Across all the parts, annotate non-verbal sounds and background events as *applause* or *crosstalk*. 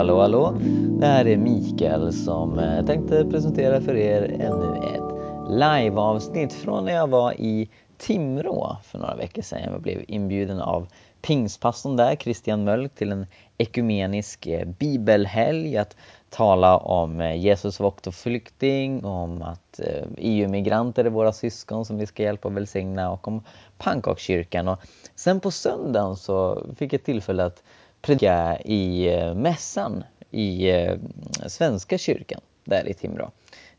Hallå, hallå. Det här är Mikael som eh, tänkte presentera för er ännu ett liveavsnitt från när jag var i Timrå för några veckor sedan. Jag blev inbjuden av pingstpastorn där, Christian Mölk, till en ekumenisk eh, bibelhelg att tala om eh, Jesus vakt och flykting, om att EU-migranter är våra syskon som vi ska hjälpa och välsigna och om pannkakskyrkan. Och sen på söndagen så fick jag tillfälle att predika i eh, mässan i eh, Svenska kyrkan där i Timrå.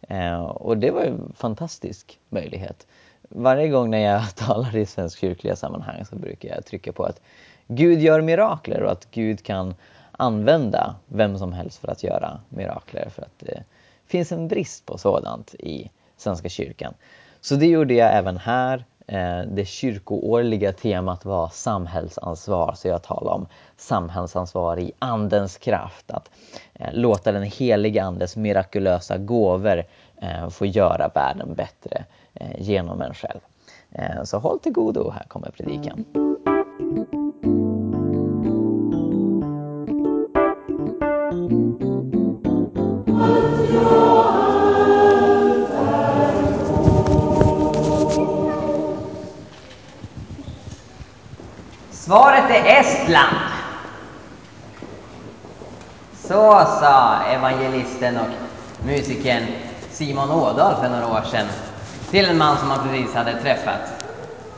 Eh, och det var en fantastisk möjlighet. Varje gång när jag *laughs* talar i svensk kyrkliga sammanhang så brukar jag trycka på att Gud gör mirakler och att Gud kan använda vem som helst för att göra mirakler för att det finns en brist på sådant i Svenska kyrkan. Så det gjorde jag även här Eh, det kyrkoårliga temat var samhällsansvar, så jag talar om samhällsansvar i Andens kraft. Att eh, låta den heliga Andes mirakulösa gåvor eh, få göra världen bättre genom en själv. Så håll till godo, här kommer predikan. Svaret är Estland. Så sa evangelisten och musikern Simon Ådahl för några år sedan till en man som han precis hade träffat.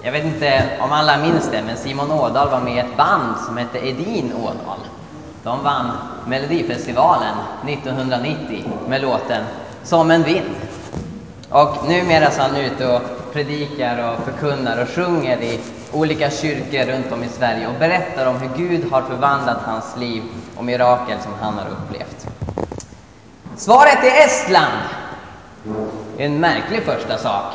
Jag vet inte om alla minns det, men Simon Ådahl var med i ett band som hette Edin Ådahl. De vann Melodifestivalen 1990 med låten Som en vind. Och numera så är han ute och predikar och förkunnar och sjunger i olika kyrkor runt om i Sverige och berättar om hur Gud har förvandlat hans liv och mirakel som han har upplevt. Svaret är Estland. En märklig första sak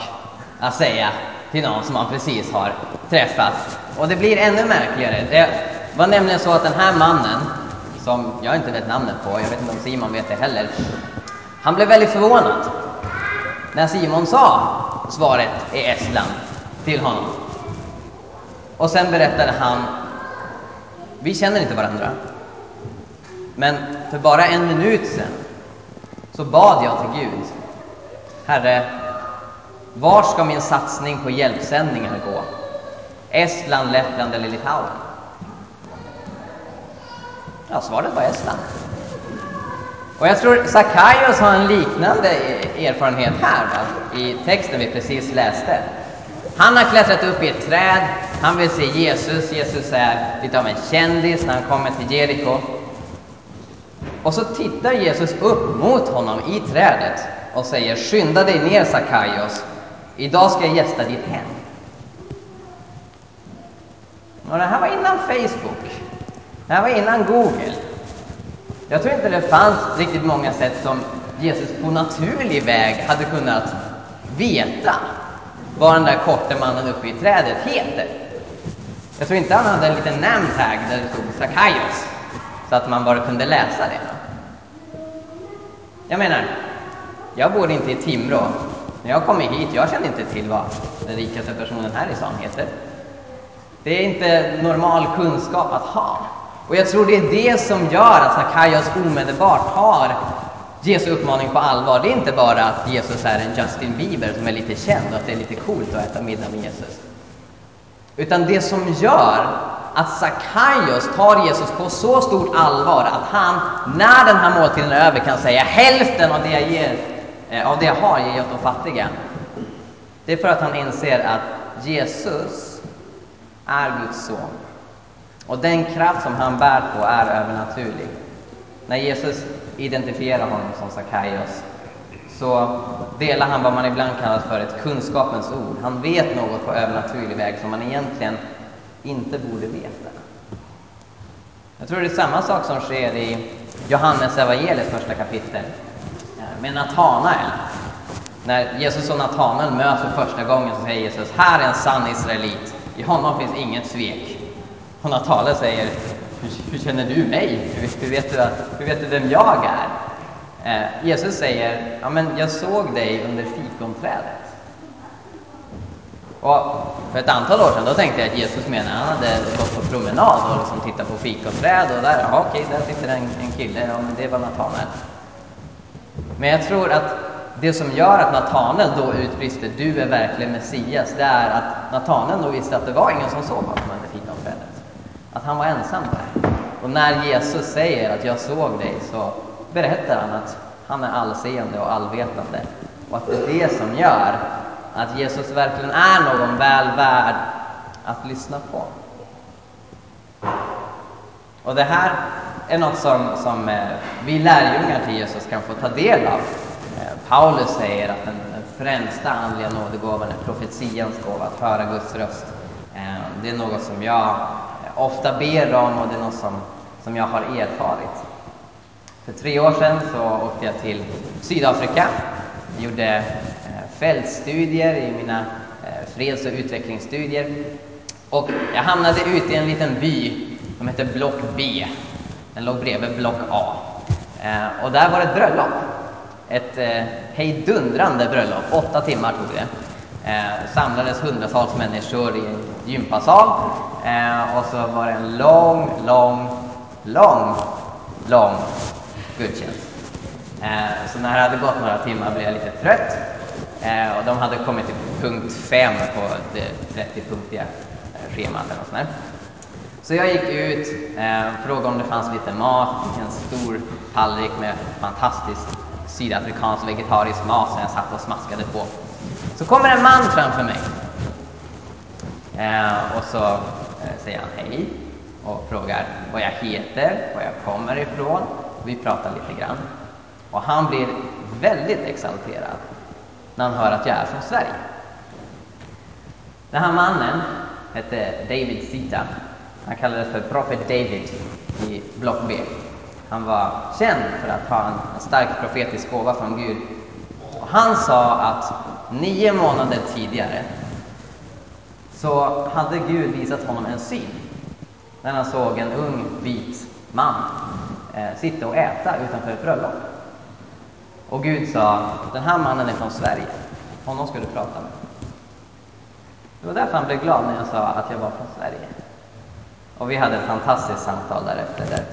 att säga till någon som man precis har träffat. Och det blir ännu märkligare. Det var nämligen så att den här mannen, som jag inte vet namnet på, jag vet inte om Simon vet det heller, han blev väldigt förvånad när Simon sa svaret är Estland till honom. Och sen berättade han, vi känner inte varandra, men för bara en minut sen så bad jag till Gud, Herre, var ska min satsning på hjälpsändningar gå? Estland, Lettland eller Litauen? Ja, svaret var Estland. Och jag tror Sakaios har en liknande e-, erfarenhet här va? i texten vi precis läste. Han har klättrat upp i ett träd, han vill se Jesus. Jesus är lite av en kändis när han kommer till Jeriko. Och så tittar Jesus upp mot honom i trädet och säger Skynda dig ner Sakaios, idag ska jag gästa ditt hem. Och det här var innan Facebook. Det här var innan Google. Jag tror inte det fanns riktigt många sätt som Jesus på naturlig väg hade kunnat veta vad den där korte mannen uppe i trädet heter. Jag tror inte han hade en liten namntag där det stod Sakaios, så att man bara kunde läsa det. Jag menar, jag bor inte i Timrå. När jag kom hit, jag kände inte till vad den rikaste personen här i stan heter. Det är inte normal kunskap att ha. Och jag tror det är det som gör att Sakaios omedelbart har Jesu uppmaning på allvar. Det är inte bara att Jesus är en Justin Bieber som är lite känd och att det är lite coolt att äta middag med Jesus. Utan det som gör att Sakaios tar Jesus på så stort allvar att han, när den här måltiden är över, kan säga hälften av det jag, ger, eh, av det jag har ger jag åt de fattiga. Det är för att han inser att Jesus är Guds son. Och den kraft som han bär på är övernaturlig. När Jesus identifiera honom som Sakaios så delar han vad man ibland kallar för ett kunskapens ord. Han vet något på övernaturlig väg som man egentligen inte borde veta. Jag tror det är samma sak som sker i Johannes evangeliets första kapitel eh, med Natanael. När Jesus och Natanael möts för första gången så säger Jesus, här är en sann israelit, i honom finns inget svek. Och Natanael säger, hur, hur, känner du mig? Hur, hur, vet du, hur vet du vem jag är? Eh, Jesus säger, ja men jag såg dig under fikonträdet. Och för ett antal år sedan då tänkte jag att Jesus menade att han hade gått på promenad och liksom tittat på fikonträd och där, ja okej, där sitter en, en kille, ja men det var Natanael. Men jag tror att det som gör att Natanael då utbrister du är verkligen Messias, det är att Natanael då visste att det var ingen som såg honom under fikonträdet. Att han var ensam där. Och när Jesus säger att jag såg dig så berättar han att han är allseende och allvetande. Och att det är det som gör att Jesus verkligen är någon väl värd att lyssna på. Och det här är något som, som eh, vi lärjungar till Jesus kan få ta del av. Eh, Paulus säger att den, den främsta andliga nådegåvan är profetians gåva, att höra Guds röst. Eh, det är något som jag ofta ber om och det är något som, som jag har erfarit. För tre år sedan så åkte jag till Sydafrika. Jag gjorde eh, fältstudier i mina eh, freds och utvecklingsstudier. Och jag hamnade ute i en liten by som hette Block B. Den låg bredvid Block A. Eh, och där var det ett bröllop. Ett eh, hejdundrande bröllop. Åtta timmar tog det. Eh, samlades hundratals människor i en gympasal. Eh, och så var det en lång, lång, lång, lång gudstjänst. Eh, så när det hade gått några timmar blev jag lite trött. Eh, och de hade kommit till punkt fem på det 30-punktiga eh, schemat eller något sånt där. Så jag gick ut, eh, frågade om det fanns lite mat, en stor tallrik med fantastisk sydafrikansk vegetarisk mat som jag satt och smaskade på. Så kommer en man framför mig. Eh, och så eh, säger han hej och frågar vad jag heter, var jag kommer ifrån. Vi pratar lite grann. Och han blir väldigt exalterad när han hör att jag är från Sverige. Den här mannen hette David Sita han kallades för Prophet David i block B. Han var känd för att ha en stark profetisk gåva från Gud. Och han sa att nio månader tidigare så hade Gud visat honom en syn när han såg en ung vit man eh, sitta och äta utanför ett bröllop. Och Gud sa, den här mannen är från Sverige, honom ska du prata med. Det var därför han blev glad när jag sa att jag var från Sverige. Och vi hade ett fantastiskt samtal därefter där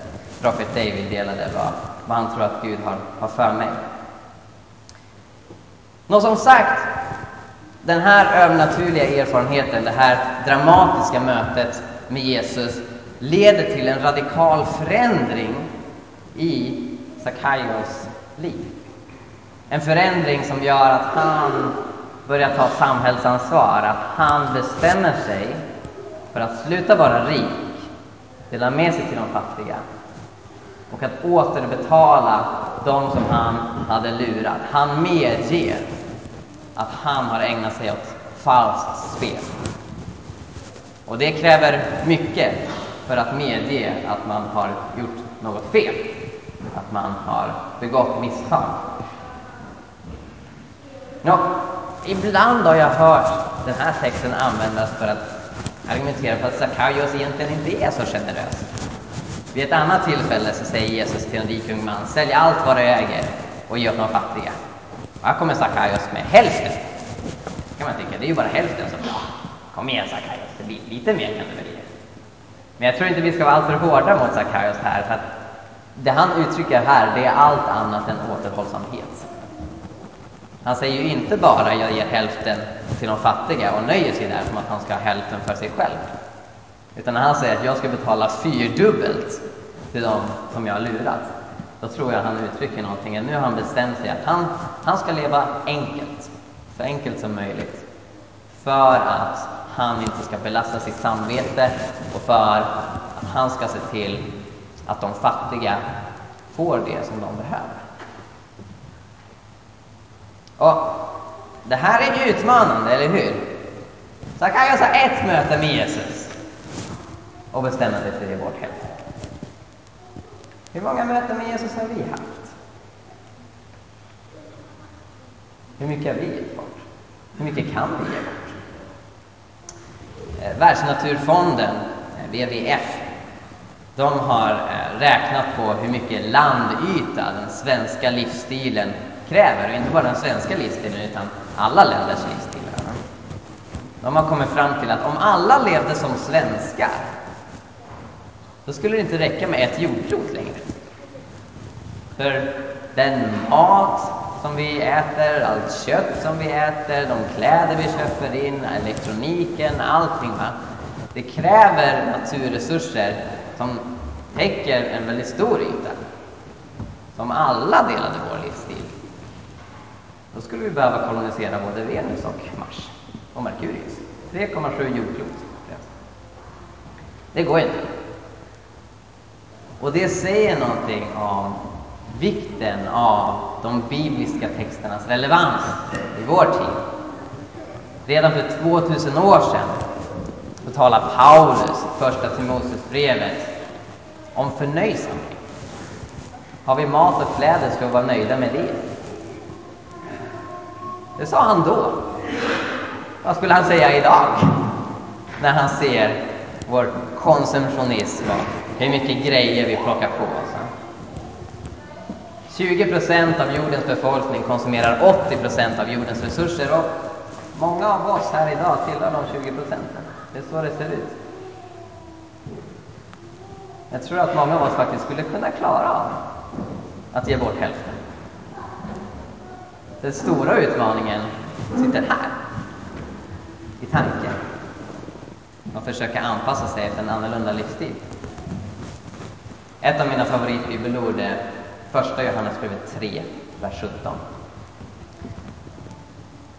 Prophet David delade vad, vad han tror att Gud har, har för mig. Nå som sagt, den här övernaturliga erfarenheten, det här dramatiska mötet med Jesus leder till en radikal förändring i Sakaios liv. En förändring som gör att han börjar ta samhällsansvar, att han bestämmer sig för att sluta vara rik dela med sig till de fattiga och att återbetala de som han hade lurat. Han medger att han har ägnat sig åt falskt spel. Och det kräver mycket för att medge att man har gjort något fel, att man har begått misstag. Nå, ibland har jag hört den här texten användas för att argumentera för att Sackaios egentligen inte är så generös. Vid ett annat tillfälle så säger Jesus till en rik ung man, sälj allt vad du äger och ge åt de fattiga. Och här kommer Sackaios med hälften. Det kan man tycka, det är ju bara hälften som bra. Kom igen Sackaios, lite mer kan du väl ge. Men jag tror inte vi ska vara alltför hårda mot Sackaios här, för att det han uttrycker här, det är allt annat än återhållsamhet. Han säger ju inte bara jag ger hälften till de fattiga och nöjer sig där som att han ska ha hälften för sig själv. Utan när han säger att jag ska betala fyrdubbelt till de som jag har lurat, då tror jag han uttrycker någonting. Nu har han bestämt sig att han, han ska leva enkelt, så enkelt som möjligt, för att han inte ska belasta sitt samvete och för att han ska se till att de fattiga får det som de behöver. Och det här är utmanande, eller hur? Sackaios har ett möte med Jesus och bestämmer sig för att vårt hem. Hur många möten med Jesus har vi haft? Hur mycket har vi gett bort? Hur mycket kan vi ge bort? Eh, Världsnaturfonden, eh, WWF, de har eh, räknat på hur mycket landyta den svenska livsstilen kräver. Och inte bara den svenska livsstilen, utan alla länders livsstilar. De har kommit fram till att om alla levde som svenskar, då skulle det inte räcka med ett jordklot längre. För den mat som vi äter, allt kött som vi äter, de kläder vi köper in, elektroniken, allting. Va? Det kräver naturresurser som täcker en väldigt stor yta. Som alla delade vår livsstil. Då skulle vi behöva kolonisera både Venus och Mars och Merkurius. 3,7 jordklot. Det går inte. Och det säger någonting om vikten av de bibliska texternas relevans i vår tid. Redan för 2000 år sedan så talar Paulus i Första Timoteusbrevet om förnöjsamhet. Har vi mat och kläder ska vi vara nöjda med det. Det sa han då. Vad skulle han säga idag? När han ser vår konsumtionism och hur mycket grejer vi plockar på oss. 20 procent av jordens befolkning konsumerar 80 procent av jordens resurser och många av oss här idag tillhör de 20 procenten. Det är så det ser ut. Jag tror att många av oss faktiskt skulle kunna klara av att ge bort hälften. Den stora utmaningen sitter här, i tanken. Och försöka anpassa sig efter en annorlunda livsstil. Ett av mina favoritbibelord är första Johannesbrevet 3, vers 17.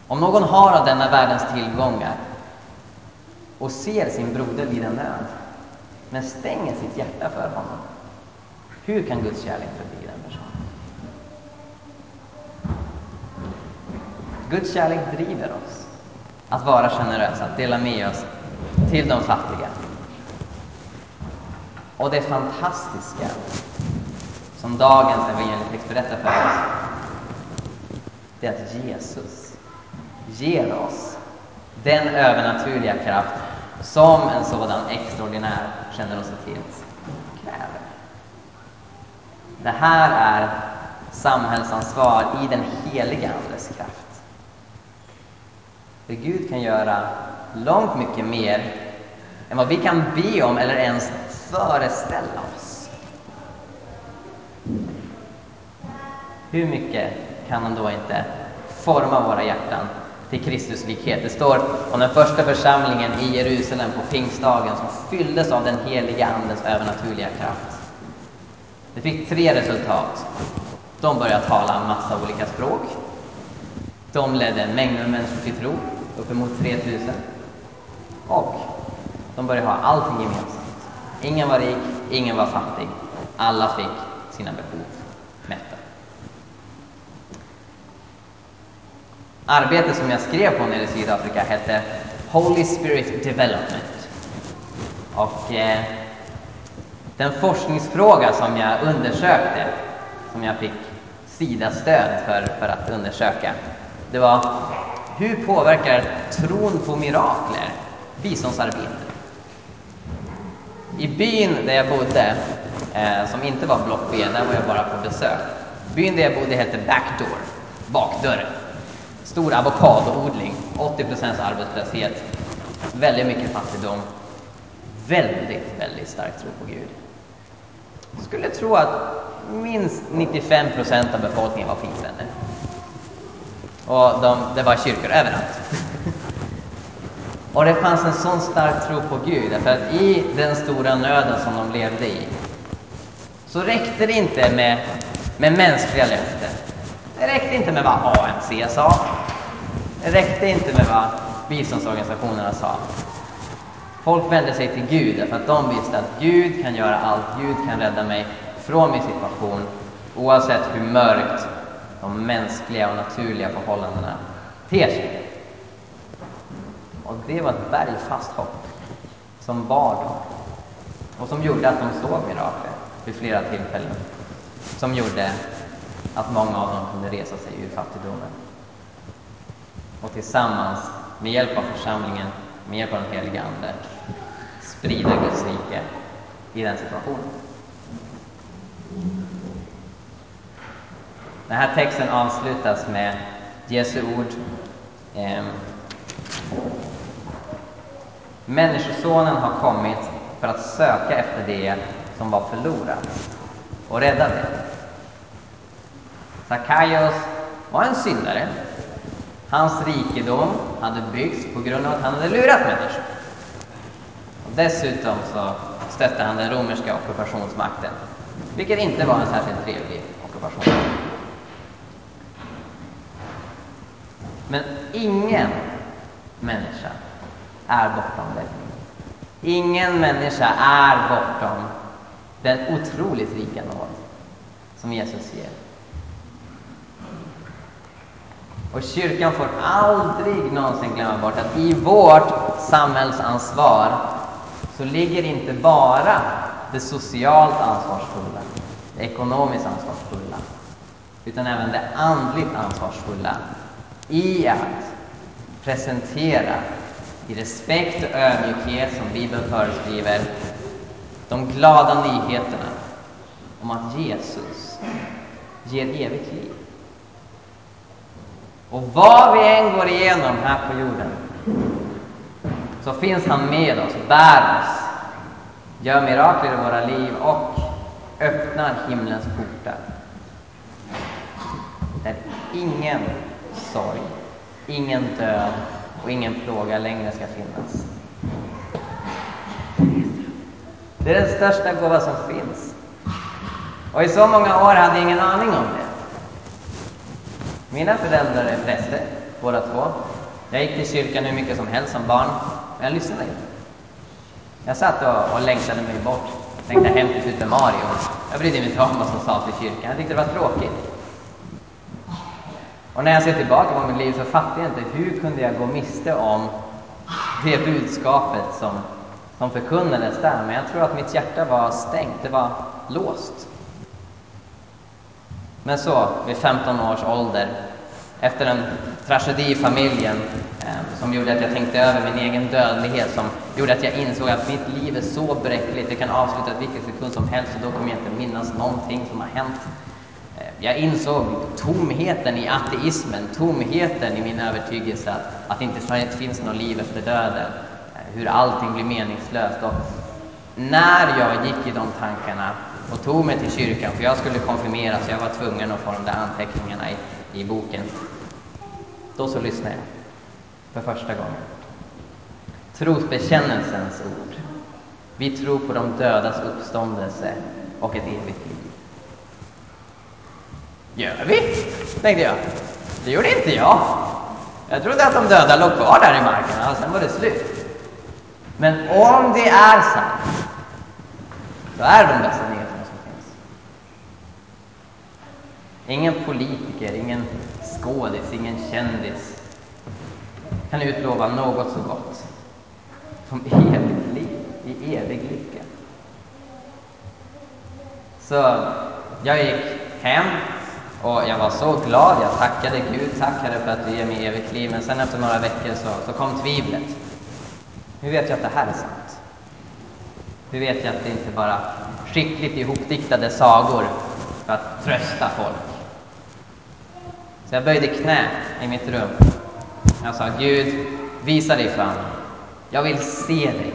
Om någon har av denna världens tillgångar och ser sin broder lida nöd, men stänger sitt hjärta för honom, hur kan Guds kärlek förbli den personen? Guds kärlek driver oss att vara generösa, att dela med oss till de fattiga. Och det fantastiska som dagens evangelietext berättar för oss, det är att Jesus ger oss den övernaturliga kraft som en sådan extraordinär generositet kräver. Det här är samhällsansvar i den heliga Andes kraft. För Gud kan göra långt mycket mer än vad vi kan be om eller ens föreställa Hur mycket kan han då inte forma våra hjärtan till Kristus likhet? Det står om den första församlingen i Jerusalem på pingstdagen som fylldes av den heliga Andens övernaturliga kraft. Det fick tre resultat. De började tala en massa olika språk. De ledde mängder med människor till tro, uppemot 3000. Och de började ha allting gemensamt. Ingen var rik, ingen var fattig. Alla fick sina behov Arbetet som jag skrev på nere i Sydafrika hette Holy Spirit Development. Och eh, den forskningsfråga som jag undersökte, som jag fick SIDA-stöd för, för att undersöka, det var hur påverkar tron på mirakler biståndsarbetet? I byn där jag bodde, eh, som inte var block B, där var jag bara på besök. Byn där jag bodde hette Backdoor, bakdörren. Stor avokadoodling, 80 procents arbetslöshet, väldigt mycket fattigdom, väldigt, väldigt stark tro på Gud. Jag skulle tro att minst 95 procent av befolkningen var pingstvänner. Och de, det var kyrkor överallt. Och det fanns en sån stark tro på Gud, därför att i den stora nöden som de levde i så räckte det inte med, med mänskliga löften. Det räckte inte med vad ANC sa. Det räckte inte med vad biståndsorganisationerna sa. Folk vände sig till Gud därför att de visste att Gud kan göra allt. Gud kan rädda mig från min situation oavsett hur mörkt de mänskliga och naturliga förhållandena ter sig. Och det var ett bergfast hopp som bar dem och som gjorde att de såg mirakler vid flera tillfällen. Som gjorde att många av dem kunde resa sig ur fattigdomen. Och tillsammans, med hjälp av församlingen, med hjälp av den heliga Ande, sprida Guds rike i den situationen. Den här texten avslutas med Jesu ord. Eh, Människosonen har kommit för att söka efter det som var förlorat och rädda det. Sackaios var en syndare. Hans rikedom hade byggts på grund av att han hade lurat människor. Och dessutom så stötte han den romerska ockupationsmakten, vilket inte var en särskilt trevlig ockupation. Men ingen människa är bortom det. Ingen människa är bortom den otroligt rika nåd som Jesus ger. Och kyrkan får aldrig någonsin glömma bort att i vårt samhällsansvar så ligger inte bara det socialt ansvarsfulla, det ekonomiskt ansvarsfulla, utan även det andligt ansvarsfulla i att presentera i respekt och ödmjukhet som Bibeln föreskriver de glada nyheterna om att Jesus ger evigt liv. Och vad vi än går igenom här på jorden så finns han med oss, bär oss, gör mirakler i våra liv och öppnar himlens portar. Där ingen sorg, ingen död och ingen plåga längre ska finnas. Det är den största gåva som finns. Och i så många år hade jag ingen aning om det. Mina föräldrar är präster, båda två. Jag gick till kyrkan hur mycket som helst som barn, men jag lyssnade inte. Jag satt och, och längtade mig bort. Längtade hem till Super Mario. Jag brydde mig inte om vad som sades i kyrkan. Jag tyckte det var tråkigt. Och när jag ser tillbaka på mitt liv så fattar jag inte hur kunde jag gå miste om det budskapet som, som förkunnades där. Men jag tror att mitt hjärta var stängt, det var låst. Men så, vid 15 års ålder, efter en tragedi i familjen eh, som gjorde att jag tänkte över min egen dödlighet, som gjorde att jag insåg att mitt liv är så bräckligt, det kan avslutas vilken sekund som helst och då kommer jag inte minnas någonting som har hänt. Eh, jag insåg tomheten i ateismen, tomheten i min övertygelse att, att det inte finns något liv efter döden, eh, hur allting blir meningslöst. Och när jag gick i de tankarna och tog mig till kyrkan, för jag skulle konfirmeras, jag var tvungen att få de där anteckningarna i, i boken. Då så lyssnade jag, för första gången. Trosbekännelsens ord. Vi tror på de dödas uppståndelse och ett evigt liv. Gör vi? tänkte jag. Det gjorde inte jag. Jag trodde att de döda låg kvar där i marken och sen var det slut. Men om det är sant, så är de bästa nyheterna som finns. Ingen politiker, ingen skådis, ingen kändis kan utlova något så gott som *laughs* evigt liv i evig lycka. Så jag gick hem och jag var så glad. Jag tackade Gud, tackade för att du ger mig evigt liv. Men sen efter några veckor så, så kom tvivlet. Hur vet jag att det här är sant? Hur vet jag att det inte bara skickligt ihopdiktade sagor för att trösta folk? Så jag böjde knä i mitt rum. Jag sa Gud, visa dig fram. Jag vill se dig.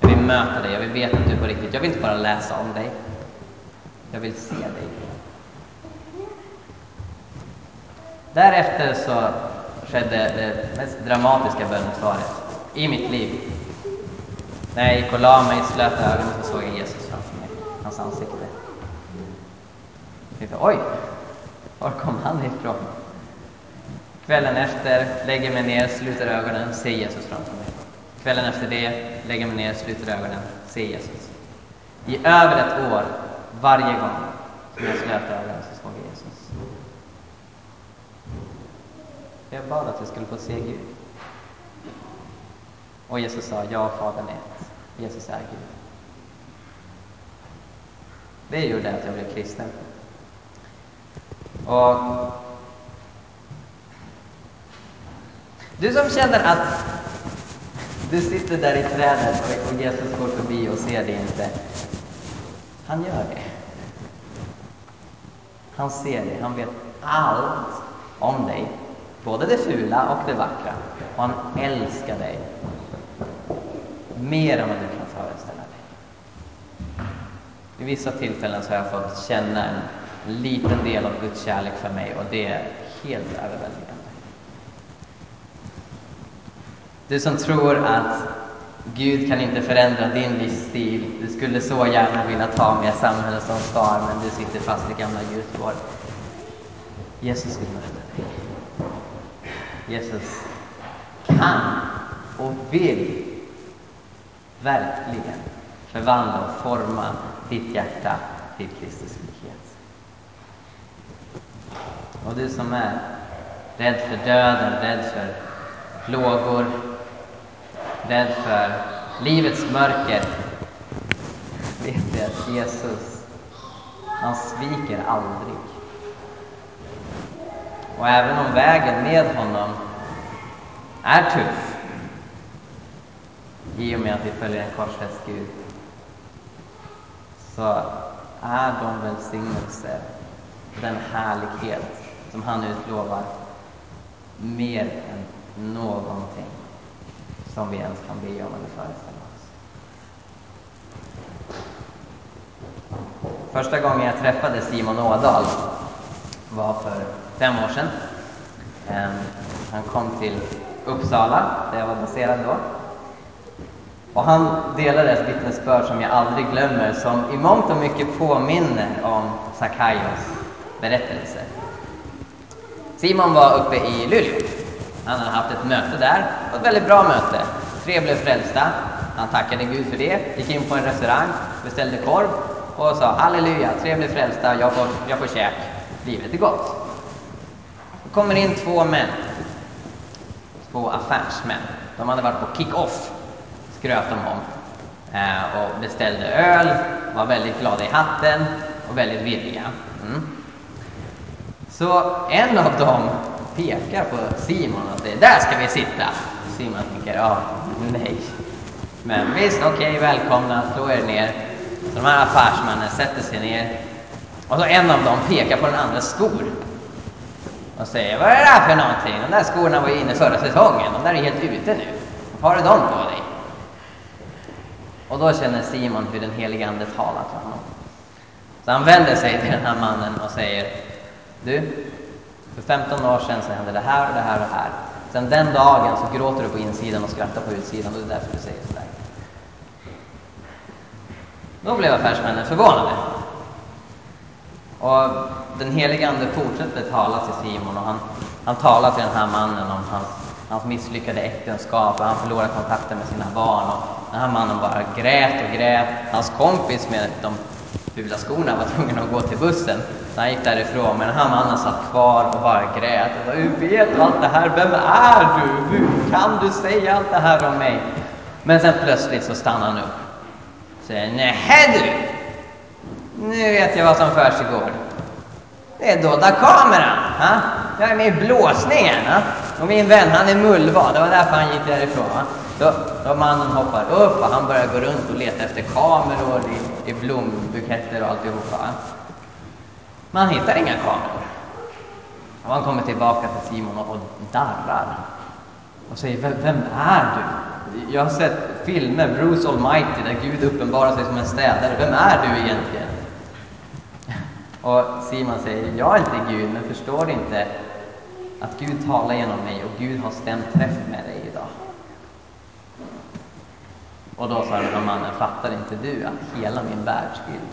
Jag vill möta dig, jag vill veta att du är på riktigt. Jag vill inte bara läsa om dig. Jag vill se dig. Därefter så skedde det mest dramatiska bönesvaret i mitt liv. När jag gick och la mig, slöt ögonen, så såg jag Jesus framför mig, hans ansikte. Jag tänkte, oj, var kom han ifrån? Kvällen efter lägger mig ner, sluter ögonen, ser Jesus framför mig. Kvällen efter det lägger mig ner, sluter ögonen, ser Jesus. I över ett år, varje gång som jag slöt ögonen så såg jag Jesus. Jag bad att jag skulle få se Gud. Och Jesus sa, ja, Fadern är ett. Jesus är Gud. Det gjorde att jag blev kristen. Och du som känner att du sitter där i trädet och Jesus går förbi och ser dig inte. Han gör det. Han ser dig, han vet allt om dig. Både det fula och det vackra. Och han älskar dig. mer än vad du kan föreställa dig. Vid vissa tillfällen så har jag fått känna en liten del av Guds kärlek för mig och det är helt överväldigande. Du som tror att Gud kan inte förändra din livsstil. Du skulle så gärna vilja ta med samhället som svar men du sitter fast i gamla hjulspår. Jesus vill möta dig. Jesus kan och vill verkligen förvandla och forma ditt hjärta till Kristuslikhet. Och du som är rädd för döden, rädd för plågor, rädd för livets mörker, vet du att Jesus, han sviker aldrig. Och även om vägen med honom är tuff, i och med att vi följer en korsfäst Gud, så är de välsignelser, den härlighet som han utlovar mer än någonting som vi ens kan be om eller föreställa oss. Första gången jag träffade Simon Ådahl var för fem år sedan. Ehm, han kom till Uppsala, där jag var baserad då. Och han delade ett vittnesbörd som jag aldrig glömmer, som i mångt och mycket påminner om Sakaios berättelse. Simon var uppe i Luleå. Han hade haft ett möte där, ett väldigt bra möte. Tre blev frälsta. Han tackade Gud för det, gick in på en restaurang, beställde korv och sa halleluja, tre blev frälsta, jag får, jag får käk, livet är gott. Då kommer in två män, två affärsmän. De hade varit på kick-off, skröt de om, eh, och beställde öl, var väldigt glada i hatten och väldigt villiga. Så en av dem pekar på Simon och säger där ska vi sitta. Simon tänker ja, nej. Men visst, okej, okay, välkomna, slå er ner. Så de här affärsmännen sätter sig ner och så en av dem pekar på den andra skor och säger vad är det där för någonting? De där skorna var ju inne förra säsongen, de där är helt ute nu. Vad har du dem på dig? Och då känner Simon hur den helige Ande talar till honom. Så han vänder sig till den här mannen och säger du, för 15 år sedan så hände det här och det här och det här. Sen den dagen så gråter du på insidan och skrattar på utsidan och det är därför du säger sådär. Då blev affärsmännen förvånade. Och den helige Ande fortsätter tala till Simon och han, han talar till den här mannen om hans, hans misslyckade äktenskap och han förlorar kontakten med sina barn. Och den här mannen bara grät och grät. Hans kompis med de fula skorna var tvungen att gå till bussen. Så han gick därifrån, men den här mannen satt kvar och bara grät. Och sa, hur vet du allt det här? Vem är du? Hur kan du säga allt det här om mig? Men sen plötsligt så stannar han upp. Säger, nähä du! Nu vet jag vad som försiggår. Det är dolda kameran. Ha? Jag är med i blåsningen. Ha? Och min vän, han är mullvad. Det var därför han gick därifrån. Ha? Då, då mannen hoppar upp och han börjar gå runt och leta efter kameror i, i blombuketter och alltihopa. Men han hittar inga kameror. Och han kommer tillbaka till Simon och darrar. Och säger, vem, vem är du? Jag har sett filmer, Bruce Almighty, där Gud uppenbarar sig som en städare. Vem är du egentligen? Och Simon säger, jag är inte Gud, men förstår inte att Gud talar genom mig och Gud har stämt träff med dig idag. Och då sa den här mannen, fattar inte du att hela min världsbild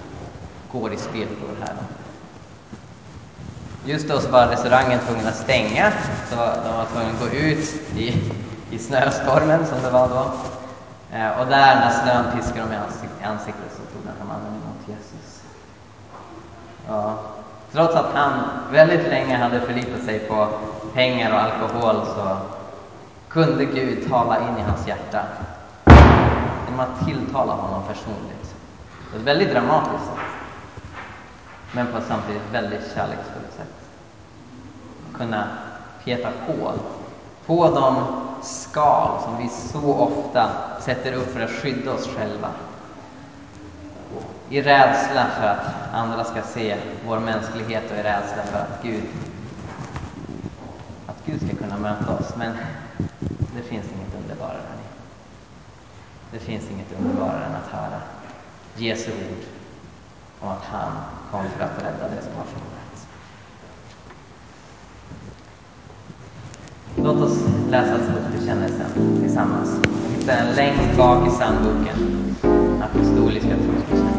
går i spillror här? Just då så var restaurangen tvungen att stänga, så de var tvungna att gå ut i, i snöstormen som det var då. Eh, och där när snön piskade dem i ansiktet så tog den här mannen emot Jesus. Ja. Trots att han väldigt länge hade förlitat sig på pengar och alkohol så kunde Gud tala in i hans hjärta genom att tilltala honom personligt. Det var väldigt dramatiskt men på ett samtidigt väldigt kärleksfullt sätt. Kunna peta på. på de skal som vi så ofta sätter upp för att skydda oss själva. I rädsla för att andra ska se vår mänsklighet och i rädsla för att Gud, att Gud ska kunna möta oss. Men det finns inget underbarare. Det finns inget underbarare än att höra Jesu ord om att han kom för att rädda det som har förlorat. Låt oss läsa trosbekännelsen tillsammans. Vi hittar den längst bak i psalmboken, Apostoliska trosbekännelsen.